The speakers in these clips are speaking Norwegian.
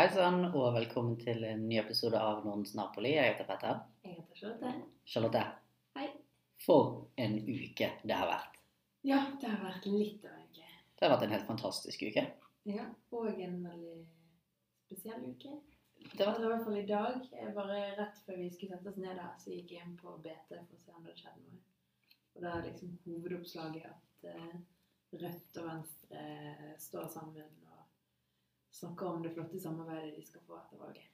Hei sann, og velkommen til en ny episode av Nordens Napoli. Jeg heter Petter. Jeg heter Charlotte. Charlotte. Hei. For en uke det har vært. Ja, det har vært litt av en uke. Det har vært en helt fantastisk uke. Ja, og en veldig spesiell uke. Det var, Altså, I hvert fall i dag. Bare rett før vi skulle sette oss ned her, så gikk jeg inn på BT for å se om det hadde skjedd noe. Og da er liksom hovedoppslaget at eh, Rødt og Venstre står sammen og snakker om det flotte samarbeidet de skal få etter valget.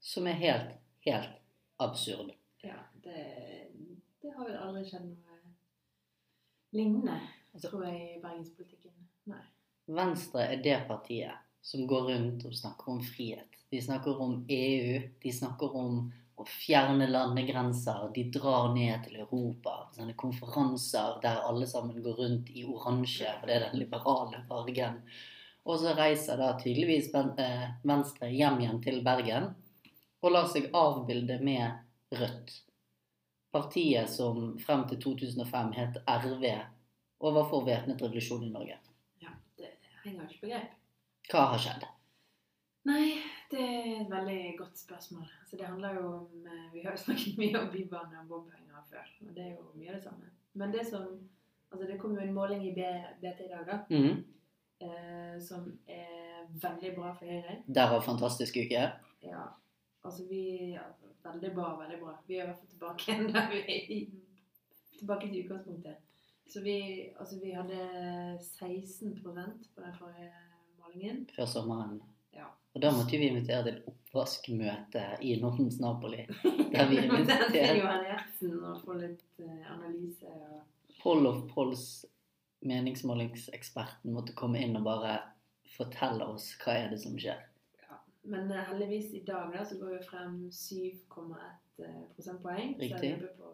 som er helt, helt absurd. Ja, det, det har vel aldri skjedd noe lignende, Altså- tror jeg, i bergenspolitikken. Nei. Venstre er det partiet som går rundt og snakker om frihet. De snakker om EU, de snakker om å fjerne landegrenser. De drar ned til Europa sånne konferanser der alle sammen går rundt i oransje, for det er den liberale fargen. Og så reiser da tydeligvis eh, Venstre hjem igjen til Bergen og lar seg avbilde med Rødt. Partiet som frem til 2005 het RV og var for væpnet revolusjon i Norge. Ja, det henger ikke på grep. Hva har skjedd? Nei, det er et veldig godt spørsmål. Altså, det handler jo om eh, Vi har jo snakket mye om bybane og bompenger før, og det er jo mye av det samme. Men det som Altså, det kom jo en måling i BT i dag, da, Mhm. Eh, som er veldig bra for Høyre. Derav fantastisk uke. Ja, altså vi ja, Veldig bra, veldig bra. Vi er i hvert fall tilbake igjen der vi er i, tilbake til utgangspunktet. Så vi, altså vi hadde 16% på den forrige målingen. før sommeren. Ja. Og da måtte vi invitere til oppvaskmøte i Nordens Napoli. Der vi inviterte Johan Gjertsen og få litt eh, analyse og Poll of Polls, meningsmålingseksperten, måtte komme inn og bare fortelle oss hva er det som skjer. ja. Men eh, heldigvis i dag da, så går vi frem 7,1 eh, prosentpoeng. Så Riktig. er vi oppe på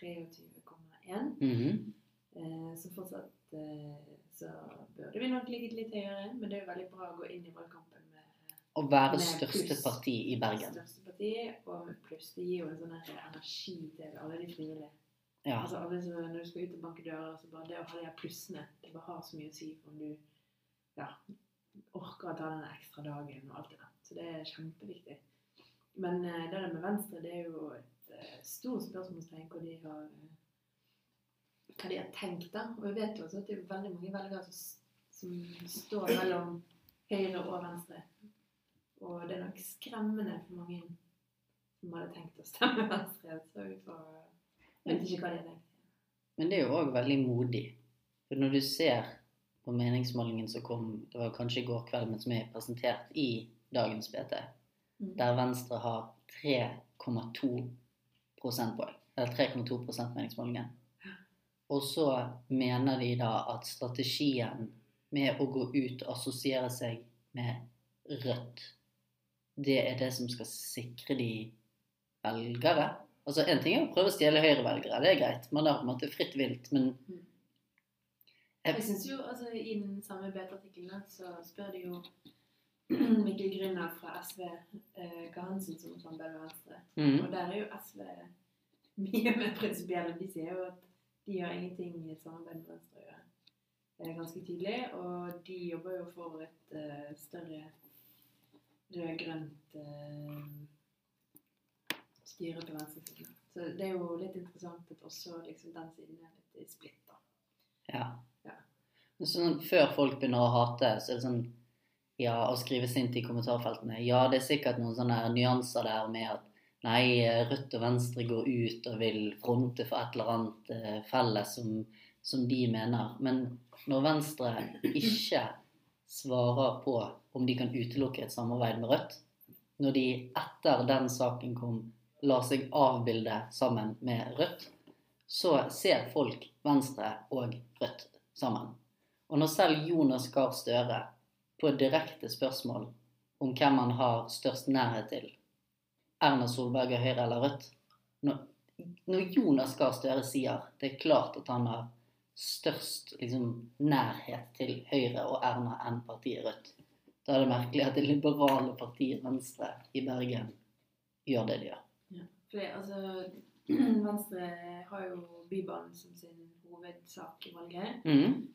23,1. Mhm. Eh, så fortsatt eh, så burde vi nok ligget litt høyere, men det er jo veldig bra å gå inn i valgkampen med Å være største pluss. parti i Bergen. største parti, og pluss. Det gir jo en sånn energi til alle de frivillige. Ja. Altså Når du skal ut og banke dører, så bare det å ha de her plussene, det bare har så mye å si for om du ja, orker å ta den ekstra dagen og alt det der. Så det er kjempeviktig. Men eh, det der med Venstre, det er jo et eh, stort spørsmålstegn hvor de har eh, hva de har tenkt, da. Og vi vet jo også at det er veldig mange velgere som, står mellom høyre og venstre. Og det er nok skremmende for mange som hadde tenkt å stemme venstre. Så vi får jeg vet ikke hva det er. Men det er jo òg veldig modig. For når du ser på meningsmålingen som kom det var kanskje i går kveld, men som er presentert i dagens BT, Mm. der Venstre har 3,2 prosentpoeng. Eller 3,2% meningsmålingen. Og så mener de da at strategien med å gå ut og assosiere seg med Rødt, det er det som skal sikre de velgere. Altså En ting er å prøve å stjele Høyre-velgere, det er greit. Man har på en måte fritt vilt, men Jeg synes jo, altså I den samme BT-artikkelen så spør de jo Mikkel Grüner fra SV eh, hva han syns om samarbeid med Venstre. mm, Og der er jo SV mye mer prinsipielle. De sier jo at de har ingenting i samarbeid med Venstre å gjøre. Det er ganske tydelig. Og de jobber jo for et uh, større rød-grønt eh, styre på venstresiden. Så det er jo litt interessant at også liksom, den siden er litt splitta. ja. Ja. Men Sånn, før folk begynner å hate, så er det sånn Ja, å skrive sint i kommentarfeltene. Ja, det er sikkert noen sånne nyanser der med at Nei, Rødt og Venstre går ut og vil fronte for et eller annet eh, felles som, som de mener. Men når Venstre ikke svarer på om de kan utelukke et samarbeid med Rødt, når de etter den saken kom, lar seg avbilde sammen med Rødt, så ser folk Venstre og Rødt sammen. Og når selv Jonas Gahr Støre på direkte spørsmål om hvem han har størst nærhet til, Erna Solberg og Høyre eller Rødt Når, når Jonas Gahr Støre sier det er klart at han har størst liksom, nærhet til Høyre og Erna enn partiet Rødt, da er det merkelig at det liberale partiet Venstre i Bergen gjør det de gjør. For det, altså, Venstre har jo Bybanen som sin hovedsak i valget. Mm.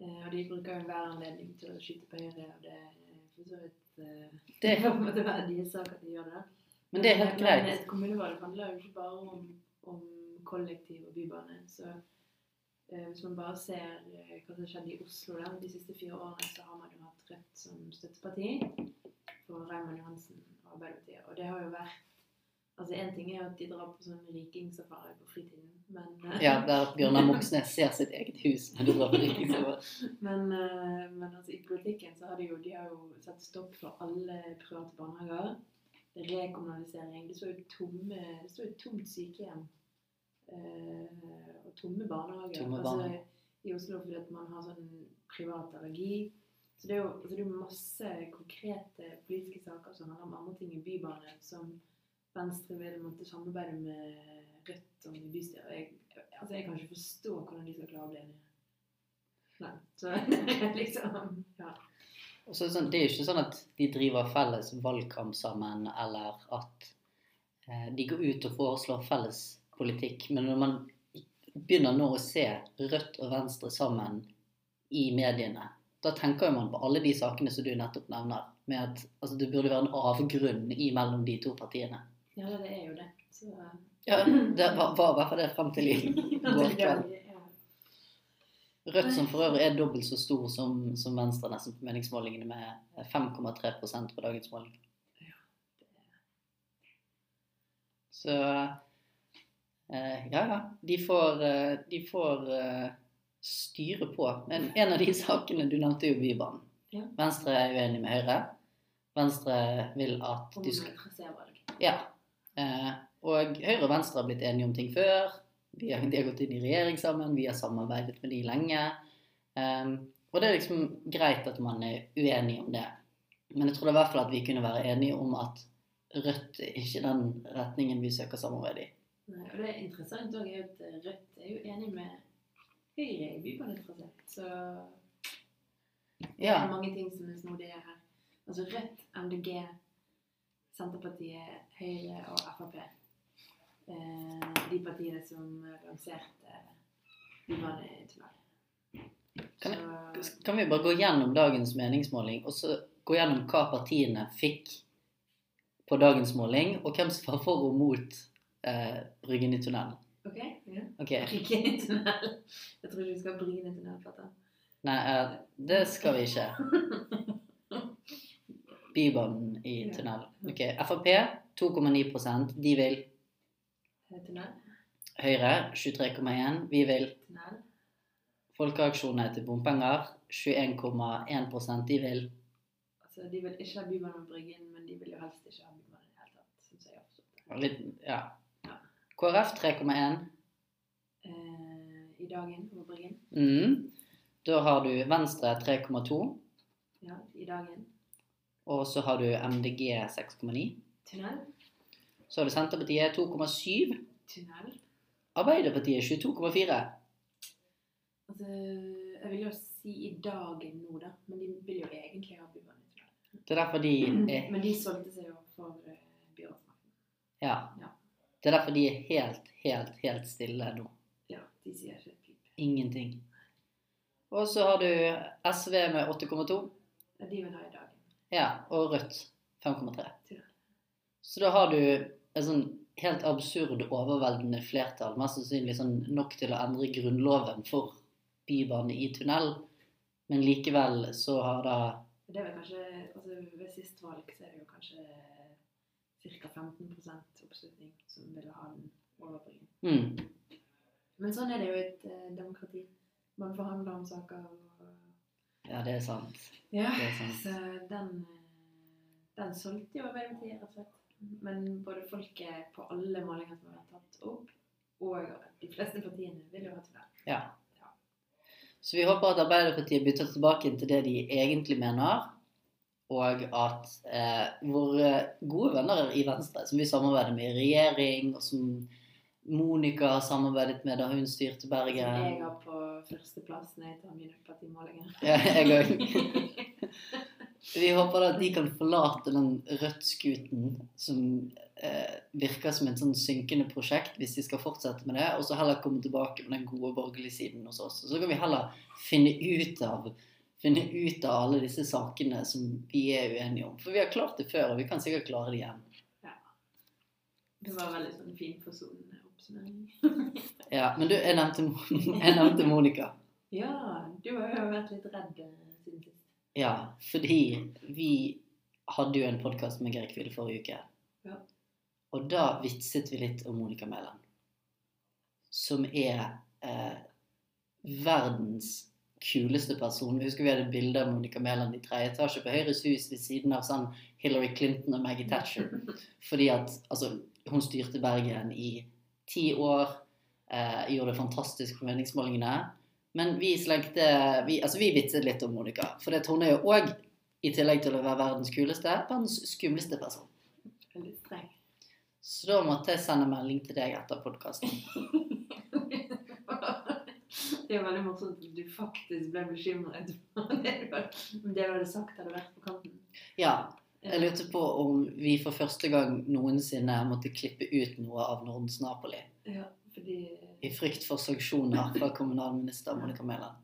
Eh, og de bruker jo enhver anledning til å skyte på Høyre, og det for så vidt eh, Det, får på en være deres sak at de gjør det. men det er helt Men et kommunevalg handler jo ikke bare om, om kollektiv og bybane. Så eh, hvis man bare ser eh, hva som skjedde i Oslo da, de siste fire årene, så har man jo hatt Rødt som støtteparti for Raymond Johansen og Arbeiderpartiet. Og det har jo vært Altså Én ting er jo at de drar på sånn rikingsafari på fritiden, men eh, Ja, der Bjørnar Moxnes ser sitt eget hus når du drar på rikingsafari. Men, eh, men altså, i politikken så har de jo, de har jo satt stopp for alle private barnehager. Rekommunalisering. Det står jo tomme, det står jo tomt sykehjem. eh, og tomme barnehager. Tomme altså. I Oslo fordi at man har sånn privat allergi. Så det er jo altså, det er masse konkrete politiske saker som handler om andre ting i bybane, som Venstre vil måtte samarbeide med Rødt om bystyret. Jeg, altså, jeg kan ikke forstå hvordan de skal klare å bli enige. Nei. Liksom Ja. Så er det sånn, er jo ikke sånn at de driver felles valgkamp sammen, eller at eh, de går ut og foreslår felles politikk. Men når man begynner nå å se Rødt og Venstre sammen i mediene, da tenker man på alle de sakene som du nettopp nevner. Med at altså, det burde være en avgrunn mellom de to partiene. Ja, det er jo det. Så Ja, Det var, var i hvert fall det fram til i går kveld. Rødt som for øvrig er dobbelt så stor som, som Venstre nesten på meningsmålingene, med 5,3% på dagens måling. Så eh, ja, ja. De får, eh, de får uh, styre på. Men en av de sakene du nevnte, er jo Bybanen. Ja. Venstre er uenig med Høyre. Venstre vil at du skal. Ja. Eh, og Høyre og Venstre har blitt enige om ting før. Vi har, de har gått inn i regjering sammen, vi har samarbeidet med de lenge. Eh, og det er liksom greit at man er uenig om det. Men jeg tror i hvert fall at vi kunne være enige om at Rødt er ikke den retningen vi søker samarbeid i. Nei, og det er interessant òg at Rødt er jo enig med Høyre i bybanetrasé. Så det Ja. er mange ting som er snodige her. Altså Rødt, MDG, Senterpartiet, Høyre og Frp. Eh, de partiene som lanserte bybanetunnel. Kan Så Kan vi bare gå gjennom dagens meningsmåling, og så gå gjennom hva partiene fikk på dagens måling, og hvem som var for og mot eh, Bryggen i tunnelen? OK? Ja. ny tunnel. Jeg tror ikke vi skal ha Bryggetunnel-plata. Nei, eh, det skal vi ikke. Bybanen i tunnel. Ok, Frp 2,9% De vil. Tunnel. Høyre 23,1 Vi vil. Tunnel. Folkeaksjonene til bompenger 21,1 De vil. Altså, de vil ikke ha Bybanen på Bryggen, men de vil jo helst ikke ha Bybanen i det hele tatt. Synes jeg. Litt, ja. Ja. KrF 3,1 Eh, I dagen på Bryggen. mm. Da har du Venstre 3,2 Ja, i dagen. Og så har du MDG 6,9 Tunnel. Så har du Senterpartiet 2,7 Tunnel. Arbeiderpartiet 22,4 Altså, jeg vil jo si i dagen nå, da. Men de vil jo egentlig ha bybane. Det er derfor de er Men de solgte seg jo for uh, byrådsmakten. Ja. Ja. Det er derfor de er helt, helt, helt stille nå. Ja, de sier ikke et pip. Ingenting. Og så har du SV med 8,2. Ja, de vil ha i dagen. Ja, og Rødt 5,3. Ja. Så da har du et sånn helt absurd overveldende flertall, mest sannsynlig sånn nok til å endre grunnloven for bybane i tunnel. Men likevel så har da Det er vel kanskje, altså Ved sist valg så er det jo kanskje ca. 15 oppslutning som vil ha den over mm, Men sånn er det jo i et eh, demokrati. Man forhandler om saker og Ja, det er sant. Ja, Det er sant. så den Den solgte jo Arbeiderpartiet, rett og slett. Men både folket på alle målinger som har vært tatt opp, og de fleste partiene vil jo ha til det. Ja. Så vi håper at Arbeiderpartiet bytter tilbake til det de egentlig mener, og at eh, våre gode venner i Venstre, som vi samarbeider med i regjering, og som Monica har samarbeidet med da hun styrte Som jeg er har på førsteplass når jeg tar mine partimålinger. Ja, jeg òg. Vi håper da at de kan forlate den Rødt-skuten som eh, virker som et sånn synkende prosjekt, hvis de skal fortsette med det, og så heller komme tilbake med den gode borgerlige siden hos oss. Og så kan vi heller finne ut av finne ut av alle disse sakene som vi er uenige om. For vi har klart det før, og vi kan sikkert klare det igjen. Ja. Det var veldig sånn fin oppsummering. Ja, Men du, jeg nevnte, jeg nevnte Monica. Ja, du har jo vært litt redd eh, siden sist. Ja, fordi vi hadde jo en podkast med Geir Kvile forrige uke. Ja. Og da vitset vi litt om Monica Mæland. Som er eh, verdens kuleste person. Vi husker vi hadde bilde av Monica Mæland i tredje etasje på Høyres hus ved siden av sånn Hillary Clinton og Maggie Thatcher. Fordi at altså, hun styrte Bergen i ti år. Eh, gjorde det fantastisk på meningsmålingene. Men vi slengte vi, Altså, vi vitset litt om Monica. For det, hun er jo òg, i tillegg til å være verdens kuleste, verdens skumleste person. Veldig streng. Så da måtte jeg sende melding til deg etter podkasten. Det er veldig morsomt at du faktisk ble bekymret det du hadde sagt hadde vært på kanten. Ja, jeg lurte på om vi for første gang noensinne måtte klippe ut noe av Nordens Napoli. Ja, fordi I frykt for sanksjoner fra kommunalminister Monica Mæland.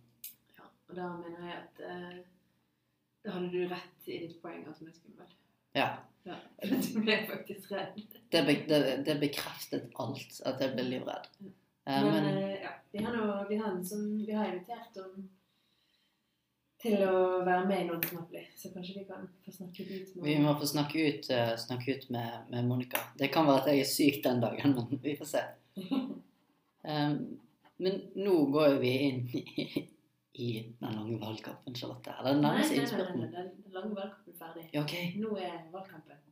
ja, Og da mener jeg at eh, da hadde du rett i ditt poeng at hun er skummel. Ja. Ja, du ble faktisk redd. Det, be, det, det bekreftet alt, at jeg ble livredd. Ja. Men, Men eh, ja, vi har, noe, vi, har en som, vi har invitert om til å være med i noen Napoli, så kanskje vi kan få snakke ut med vi må få snakke ut, uh, snakke ut med, med Monica. Det kan være at jeg er syk den dagen, men vi får se. Um, men nå går vi inn i, i den lange valgkampen, Charlotte. Eller den Nei, nærmeste nei, nei, innspurten. nei, den lange valgkampen er ferdig. Ja, ok. Nå er valgkampen.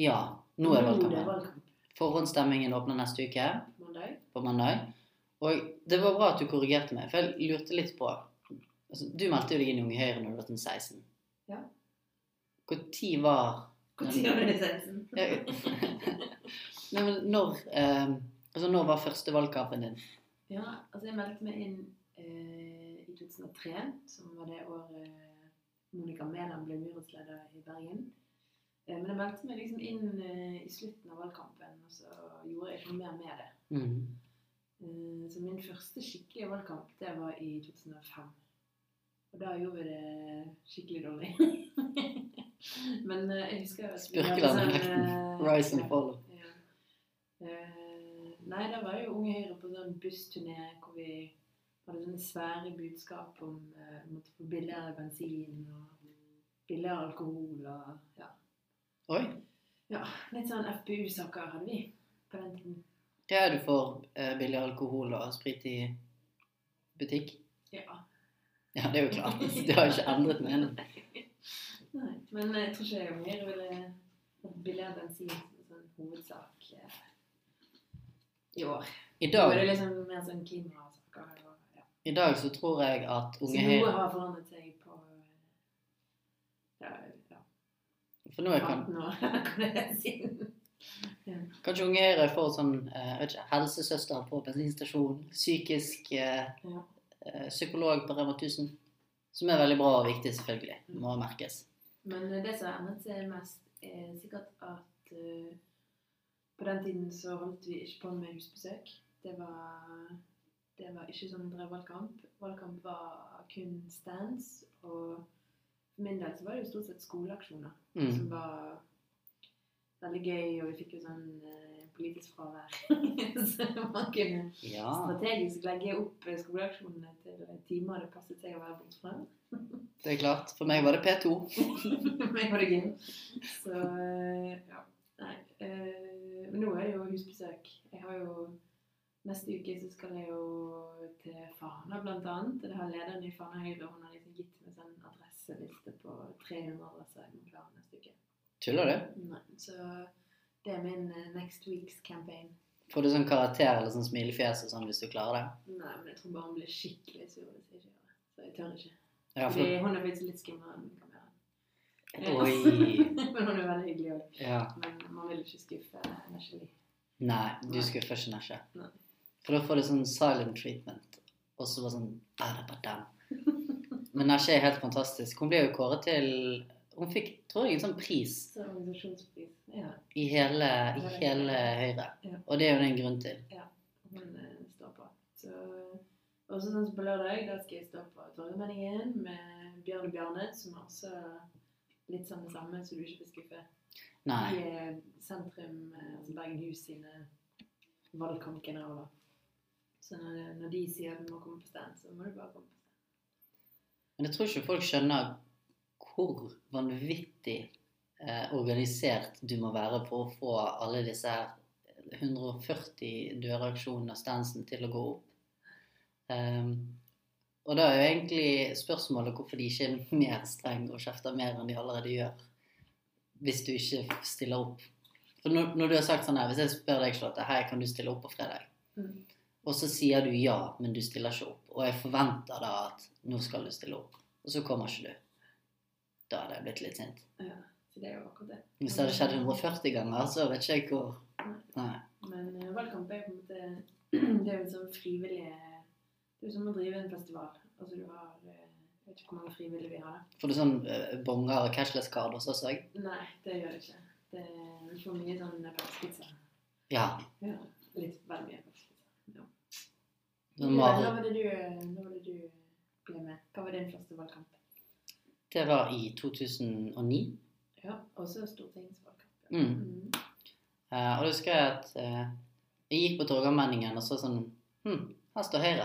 Ja, nå er det valgkampen. valgkamp. Forhåndsstemmingen åpner neste uke, Mandag. på mandag. Og det var bra at du korrigerte meg, for jeg lurte litt på altså, Du meldte jo deg inn i Unge Høyre når du var sånn 16. Ja. Når var Når var det 16? Ja. Nei, men når eh, Altså, når var første valgkampen din? Ja, altså jeg meldte meg inn eh, i 2003, som var det året Monica Mæland ble byrådsleder i Bergen. Eh, men jeg meldte meg liksom inn eh, i slutten av valgkampen, og så gjorde jeg ikke noe mer med det. Mm. Eh, så min første skikkelige valgkamp, det var i 2005. Da gjorde det skikkelig dårlig. men eh, jeg husker at Spurkeland-effekten. sånn, eh, Rise and fall. Ja. Eh, nei, da var jo Unge Høyre på sånn bussturné hvor vi hadde sånne svære budskap om eh, måtte få billigere bensin og billigere alkohol og ja. Oi. ja litt sånn FpU-saker hadde vi på den tiden. Er du for eh, billig alkohol og sprit i butikk? Ja. Ja, det er jo klart. Du har jo ikke endret mening. Nei, men jeg tror ikke unger Høyre ville den en sånn hovedsak eh, i år. I Da er det dag, liksom mer sånn klimasaker. Ja. I dag så tror jeg at Så Unge noe har forandret seg på ja, ja, For nå er kan, 15 år. Hva det siden? kanskje Unge Høyre får sånn eh, helsesøster på bensinstasjon, psykisk eh, Ja. Eh, psykolog på Rema 1000. Som er veldig bra og viktig, selvfølgelig. Må merkes. Men det som har endret seg mest, er sikkert at uh, på den tiden så holdt vi ikke på med husbesøk. Det var, det var ikke sånn drev valgkamp. Valgkamp var kun stands. Og for min del så var det jo stort sett skoleaksjoner Mm. som var veldig gøy, og vi fikk jo sånn eh, politisk fravær. så man kunne Ja. strategisk legge opp eh, skoleaksjonene til timer det passet seg å være borte fra. Det er klart. For meg var det P2. For meg var det gym. Så eh, ja. Nei. eh, Men nå er det jo husbesøk. Jeg har jo Neste uke så skal jeg jo til Fana, blant annet. Det har lederen i Fana Høyre. Hun har liksom gitt meg sånn adresseliste på 300 adresser jeg må klare neste uke. Tuller du? Nei, så det er min eh, next week's campaign. Får du sånn karakter eller sånn smilefjes og sånn hvis du klarer det? Nei, men jeg tror bare hun blir skikkelig sur hvis jeg ikke gjør det. Så jeg tør ikke. Ja, Fordi hun er faktisk litt skumlere enn kameraet. Oi. men hun er veldig hyggelig òg. Ja. Men man vil ikke skuffe Nesjeli. Nei, du skuffer ikke Nesje. For da får du sånn silent treatment. Og så bare sånn. Men Nesje er helt fantastisk. Hun blir jo kåret til Hun fikk, tror jeg, en sånn pris organisasjonspris. Ja, i hele, i hele Høyre. Ja. Og det er jo det en grunn til. hun eh, står på. Så, også sånn som på lørdag, da skal jeg stå på Torgallmenningen med Bjørn Bjarne, som er også litt sånn det samme, så du ikke blir skuffet. Nei. De er sentrum, altså Bergen Hus sine valgkampgeneraler. Så når, når de sier at du må komme på stand, så må du bare komme på stand. Men jeg tror ikke folk skjønner hvor vanvittig eh, organisert du må være for å få alle disse 140 døraksjonene og stansen til å gå opp. Um, og da er jo egentlig spørsmålet hvorfor de ikke er mer streng og kjefter mer enn de allerede gjør. Hvis du ikke stiller opp. For når, når du har sagt sånn her, Hvis jeg spør deg, Charlotte, hei, kan du stille opp på fredag? Mm. Og så sier du ja, men du stiller ikke opp. Og jeg forventer da at nå skal du stille opp. Og så kommer ikke du. Da hadde jeg blitt litt sint. Ja, så det er jo akkurat det. Hvis det hadde skjedd 140 ganger, så vet ikke jeg hvor Nei. Men uh, valgkamp er på en måte Det er jo sånn frivillig Det er jo som å drive en festival. Altså du har eh, Jeg vet ikke hvor mange frivillige vi har. Får du sånn uh, bonger og cashless card også, så jeg? Nei, det gjør det ikke. Det er for mye sånn pepperspizza. Ja. Ja, litt vel mye pepperspizza. Ja. Men var det du, hva var det du ble med? Hva var din første valgkamp? Det var i 2009. Ja, også stortingsvalgkamp. ja. Mm. Mm. Uh, og da husker jeg at uh, jeg gikk på Torgallmenningen og så sånn Hm, her står Høyre.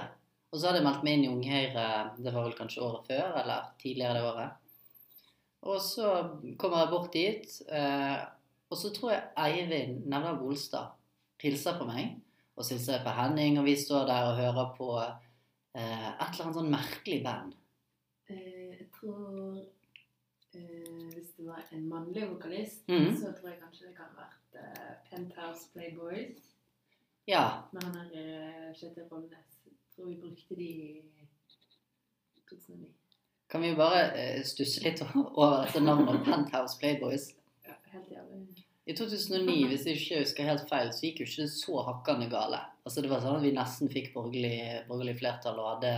Og så hadde jeg meldt meg inn i Ung Høyre, det var vel kanskje året før, eller tidligere det året. Og så kommer jeg bort dit, uh, og så tror jeg Eivind Nevna Bolstad hilser på meg. Og så hilser jeg på Henning, og vi står der og hører på eh, et eller annet sånn merkelig band. Eh, jeg tror eh, Hvis det var en mannlig vokalist, mm. så tror jeg kanskje det kan ha vært eh, Penthouse Playboys. Ja, Men han er Kjetil Rollnes. Tror vi brukte de i 2009. kan vi bare stusse litt over dette navnet Penthouse Playboys? Ja, helt jævlig. I 2009, hvis jeg ikke husker helt feil, så gikk jo ikke det så hakkande gale. Altså Det var sånn at vi nesten fikk borgerlig, borgerlig flertall, og hadde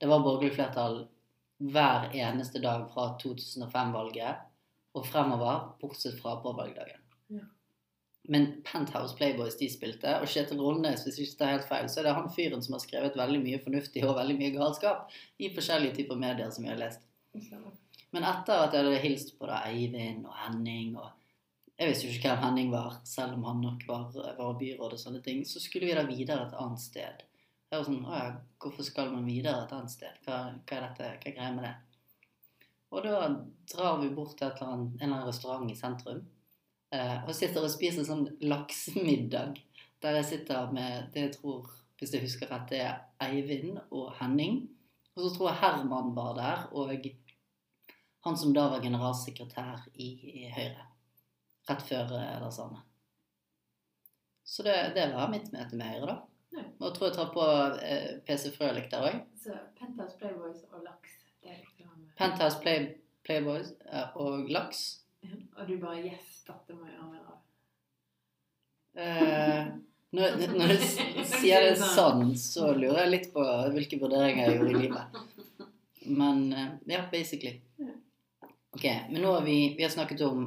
Det var borgerlig flertall hver eneste dag fra 2005-valget og fremover, bortsett fra på valgdagen. Ja. Men Penthouse Playboys de spilte, og Kjetil Rollnes, hvis jeg ikke tar helt feil, så er det han fyren som har skrevet veldig mye fornuftig og veldig mye galskap i forskjellige typer medier som vi har lest. Men etter at jeg hadde hilst på da Eivind og Henning og Jeg visste jo ikke hvem Henning var, selv om han nok var, var byråd og sånne ting. Så skulle vi da videre et annet sted. Jeg var sånn Å ja, hvorfor skal man videre et annet sted? Hva, hva er dette? Hva er greia med det? Og da drar vi bort til eller annet, en eller annen restaurant i sentrum. Eh, og sitter og spiser sånn laksemiddag. Der jeg sitter med det jeg tror, hvis jeg husker rett, det er Eivind og Henning. Og så tror jeg Herman var der, og han som da var generalsekretær i, i Høyre. Rett før eh, det samme. Så det, det var mitt møte med Høyre, da. Ja. Og jeg tror jeg tar på eh, PC Frølik der òg. Så Penthouse Playboys og laks. Det er liksom Penthouse Play, Playboys eh, og Laks. ja. Og du bare Yes, dette må jeg ha mer av. Eh, når, når du sier det sånn, så lurer jeg litt på hvilke vurderinger jeg gjorde i livet. Men eh, ja, basically. Ok, men nå har vi, vi har snakket om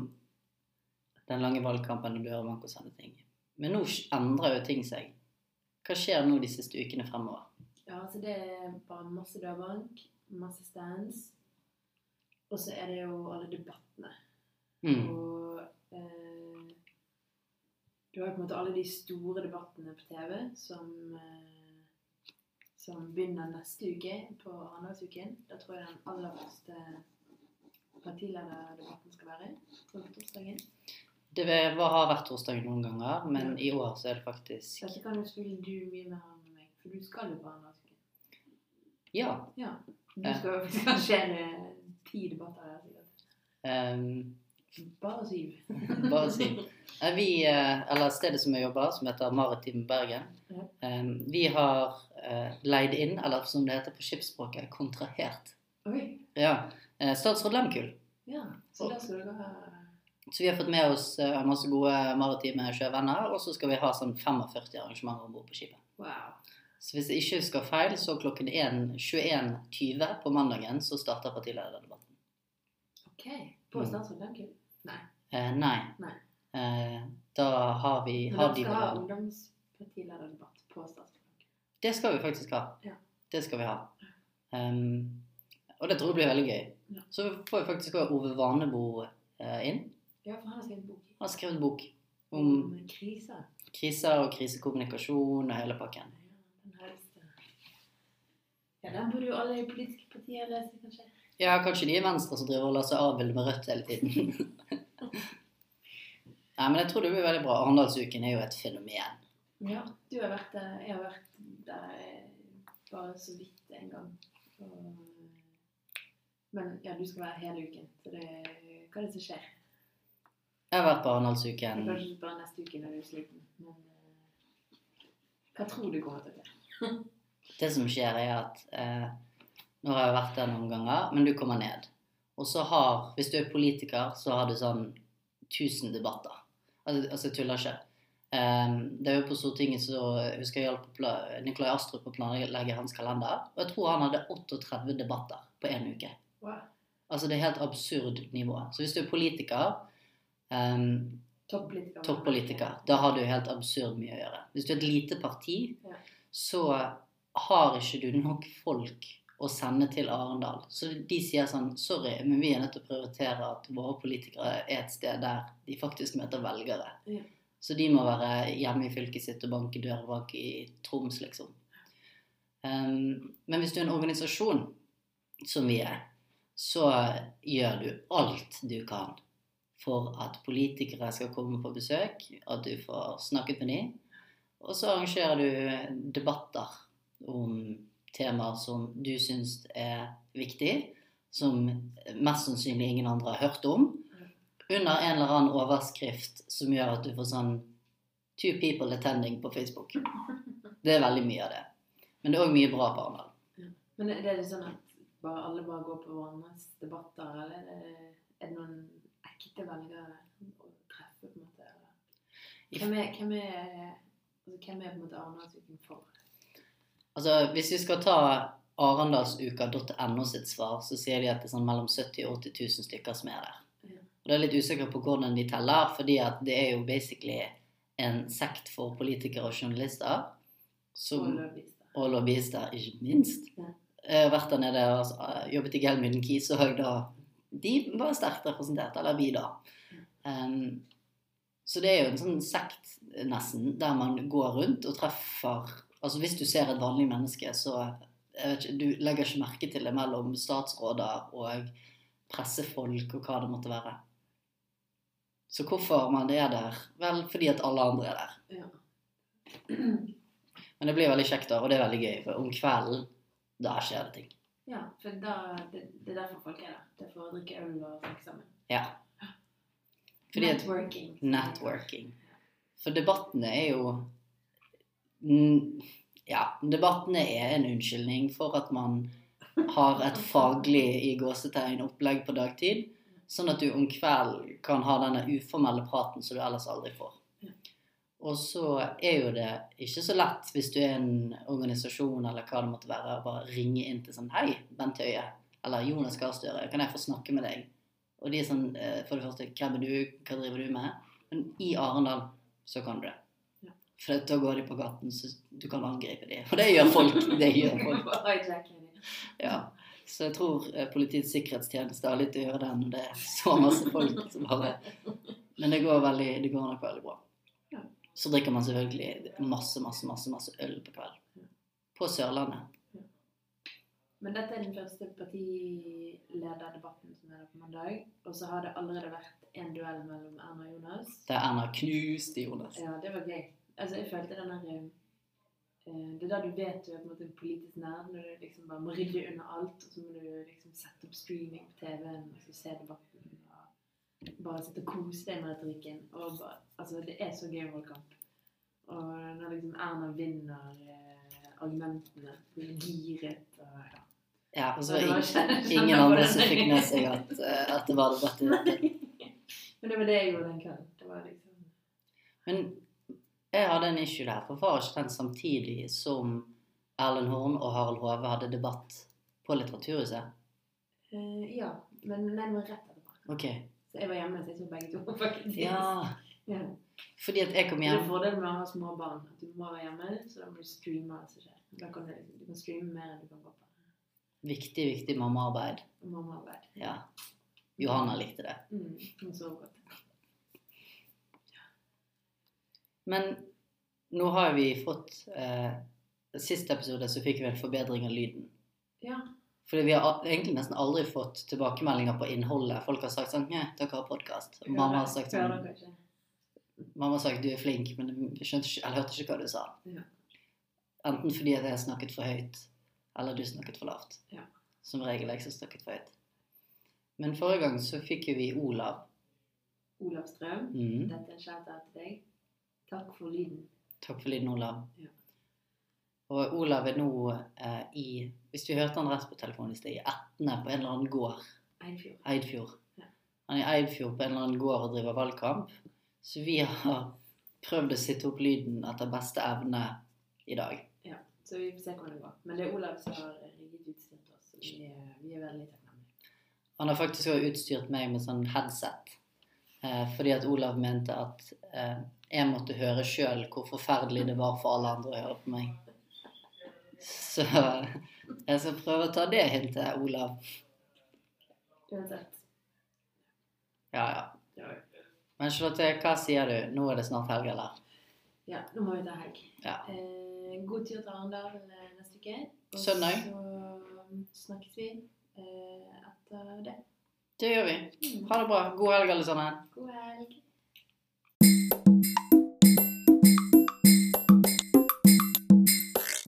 den lange valgkampen og dørbank og sånne ting. Men nå endrer jo ting seg. Hva skjer nå de siste ukene fremover? Ja, altså det er bare masse dørbank, masse stands. Og så er det jo alle debattene. Mm. Og eh, du har jo på en måte alle de store debattene på TV som, eh, som begynner neste uke, på Arendalsuken. Da tror jeg den aller første partilederdebatten skal være. På torsdagen. Det har vært torsdag noen ganger, men i år så er det faktisk Dette kan jo spille du mye mer enn meg, for du skal jo bare norsk. Ja. Ja. Du skal jo kanskje en ti debatter her. ehm, Bare syv. Bare syv. Eh, Vi, eh, eller stedet som jeg jobber, som heter Maritim Bergen, Ja. eh, vi har eh, leid inn, eller som det heter på skipsspråket, kontrahert. Oi. Ja, eh, statsråd Lehmkuhl. Ja, så da skal dere ha Så vi har fått med oss eh, masse gode maritime sjøvenner, og så skal vi ha sånn 45 arrangementer om bord på skipet. Wow. Så hvis jeg ikke husker feil, så klokken 21.20 på mandagen så starter partilederdebatten. Ok. På Mm. Statsråd Lemkuhl? Nei. Eh, nei. Nei. Eh, da har vi Men har dere de skal ha ungdomspartilederdebatt på Statsråd Lemkuhl. Det skal vi faktisk ha. Ja. Det skal vi ha. Um, og det tror jeg blir veldig gøy. Ja. Så får vi faktisk også Ove Vanebo eh, inn. Ja, for han har skrevet bok Han har skrevet bok om om kriser. kriser og krisekommunikasjon og hele pakken. Ja, den. Ja, den burde jo alle i politiske partier lese, kanskje. Ja, kanskje de i Venstre som driver og lar seg avbilde med rødt hele tiden. Nei, men jeg tror det blir veldig bra. Arendalsuken er jo et fenomen. Ja, du har vært der. Jeg har vært der eh, bare så vidt en gang. Og, men ja, du skal være hele uken. Så det, hva er det som skjer? Jeg har vært på Arendalsuken. Kanskje bare neste uke når du er sliten. Men eh, hva tror du kommer til å skje? Det som skjer, er at eh, Nå har jeg vært der noen ganger, men du kommer ned. Og så har Hvis du er politiker, så har du sånn 1000 debatter. Altså, altså jeg tuller ikke. Um, det er jo på Stortinget så jeg husker jeg hjalp Nikolai Astrup å planlegge hans kalender. Og jeg tror han hadde 38 debatter på én uke. Wow. Altså det er helt absurd nivå. Så hvis du er politiker ehm, Toppolitiker. toppolitiker. Da har du helt absurd mye å gjøre. Hvis du er et lite parti, Ja. så har ikke du nok folk å sende til Arendal. Så de sier sånn Sorry, men vi er nødt til å prioritere at våre politikere er et sted der de faktisk møter velgere. Ja. Så de må være hjemme i fylket sitt og banke dør bak i Troms, liksom. Um, men hvis du er en organisasjon, som vi er, så gjør du alt du kan for at politikere skal komme på besøk, at du får snakket med dem. Og så arrangerer du debatter om temaer som du syns er viktig, som mest sannsynlig ingen andre har hørt om, under en eller annen overskrift som gjør at du får sånn Two people attending på Facebook. Det er veldig mye av det. Men det er òg mye bra på Arendal. Men er det sånn at bare, alle bare går på hverandres debatter, eller er er det noen ekte velgere å treffe, på en måte? Hvem er, hvem er, altså, hvem er på en måte Arendalsuken for? Altså, Hvis vi skal ta arendalsuka.no sitt svar, så sier de at det er sånn mellom 70 og 80 000 stykker som er der. Ja. Og det er litt usikker på hvordan de teller, fordi at det er jo basically en sekt for politikere og journalister. Og Som, lobbyister? og lobbyister, ikke minst. Ja. Jeg har vært der nede og altså, jobbet i Gelmyden og da de var sterkt representert, eller vi da. Um, så det er jo en sånn sekt nesten, der man går rundt og treffer Altså hvis du ser et vanlig menneske, så ikke, Du legger ikke merke til det mellom statsråder og pressefolk og hva det måtte være. Så hvorfor man er der? Vel, fordi at alle andre er der. Ja. Men det blir veldig kjekt, da, og det er veldig gøy. For om kvelden, da skjer det ting. Ja, for da, det, det er derfor folk er der. Det er for å drikke øl og snakke sammen. Ja. Fordi at Networking. Networking. For debattene er jo Ja, debattene er en unnskyldning for at man har et faglig i gåsetegn opplegg på dagtid, sånn at du om kvelden kan ha denne uformelle praten som du ellers aldri får. Og så er jo det ikke så lett hvis du er en organisasjon eller hva det måtte være, å bare ringe inn til sånn Hei, Bent Høie. Eller Jonas Gahr Støre. Kan jeg få snakke med deg? Og de er sånn eh, For det første, hvem er du? Hva driver du med? Men i Arendal så kan du det. For da går de på gaten, så du kan angripe dem. Og det gjør folk. Det gjør folk. Ja. Så jeg tror eh, Politiets sikkerhetstjeneste har litt å gjøre der når det er så masse folk som bare Men det går, veldig, det går nok veldig bra. Så drikker man selvfølgelig masse, masse, masse, masse øl på kvelden. På Sørlandet. Men dette er den første partilederdebatten som er der på mandag. Og så har det allerede vært en duell mellom Erna og Jonas. Der Erna knuste Jonas. Ja, det var gøy. Altså, jeg følte den der eh, Det er da du vet du er på en måte en politisk nerd, når du liksom bare må rydde under alt, og så må du liksom sette opp streaming på TV-en og så se debatten. Bare sitte og kose deg med retorikken. Og bare, altså, det er så gøy å holde kamp. Og når liksom Erna vinner eh, argumentene, blir giret og ja. Ja, og så var det ingen, andre som fikk med seg at, eh, at det var debatt i dette. Men det var det jeg gjorde den kvelden. Det var liksom Men jeg hadde en issue der, for var ikke den samtidig som Erlend Horn og Harald Hove hadde debatt på Litteraturhuset? Uh, Ja. Men den var rett etterpå. Ok. Så jeg var hjemme, så jeg så begge to. faktisk. Ja, ja. fordi at jeg kom Det er en fordelen med å ha små barn. At du må være hjemme, så da må du streame alt som skjer. Da kan du, du kan streame mer enn du kan på Viktig, viktig mammaarbeid. mammaarbeid. Ja. Johanna likte det. Mm, hun sover godt. Men nå har vi fått eh, Siste episode så fikk vi en forbedring av lyden. Ja. Fordi vi har egentlig nesten aldri fått tilbakemeldinger på innholdet. Folk har sagt sånn Nei, dere har podkast. Mamma har sagt sånn? Mamma har sagt du er flink, men jeg skjønte eller hørte ikke hva du sa. Ja. Enten fordi at jeg snakket for høyt, eller du snakket for lavt. Ja. Som regel jeg som snakket for høyt. Men forrige gang så fikk jo vi Olav. Olav Strøm, Mm. dette er en shout-out til deg. Takk for lyden. Takk for lyden, Olav. Ja. Og Olav er nå eh, i Hvis du hørte han rett på telefonen i sted, i Etne på en eller annen gård. Eidfjord. Eidfjord. Ja. Han er i Eidfjord på en eller annen gård og driver valgkamp. Så vi har prøvd å sitte opp lyden etter beste evne i dag. Ja, Så vi får se hvordan det går. Men det er Olav som har rigget utstyr til oss, så vi, er- vi er veldig takknemlige. Han har faktisk også utstyrt meg med sånn headset. Eh, fordi at Olav mente at eh, jeg måtte høre sjøl hvor forferdelig det var for alle andre å høre på meg. Så jeg skal prøve å ta det hintet, Olav. Uansett. Ja, ja. Ja. Men Charlotte, hva sier du? Nå er det snart helg, eller? ja, nå må vi ta helg. Ja. Eh, god tur til Arendal eh, neste uke. Og Søndag. så snakkes vi eh, etter det. Det gjør vi. Mm. Ha det bra. God helg, alle sammen. God helg.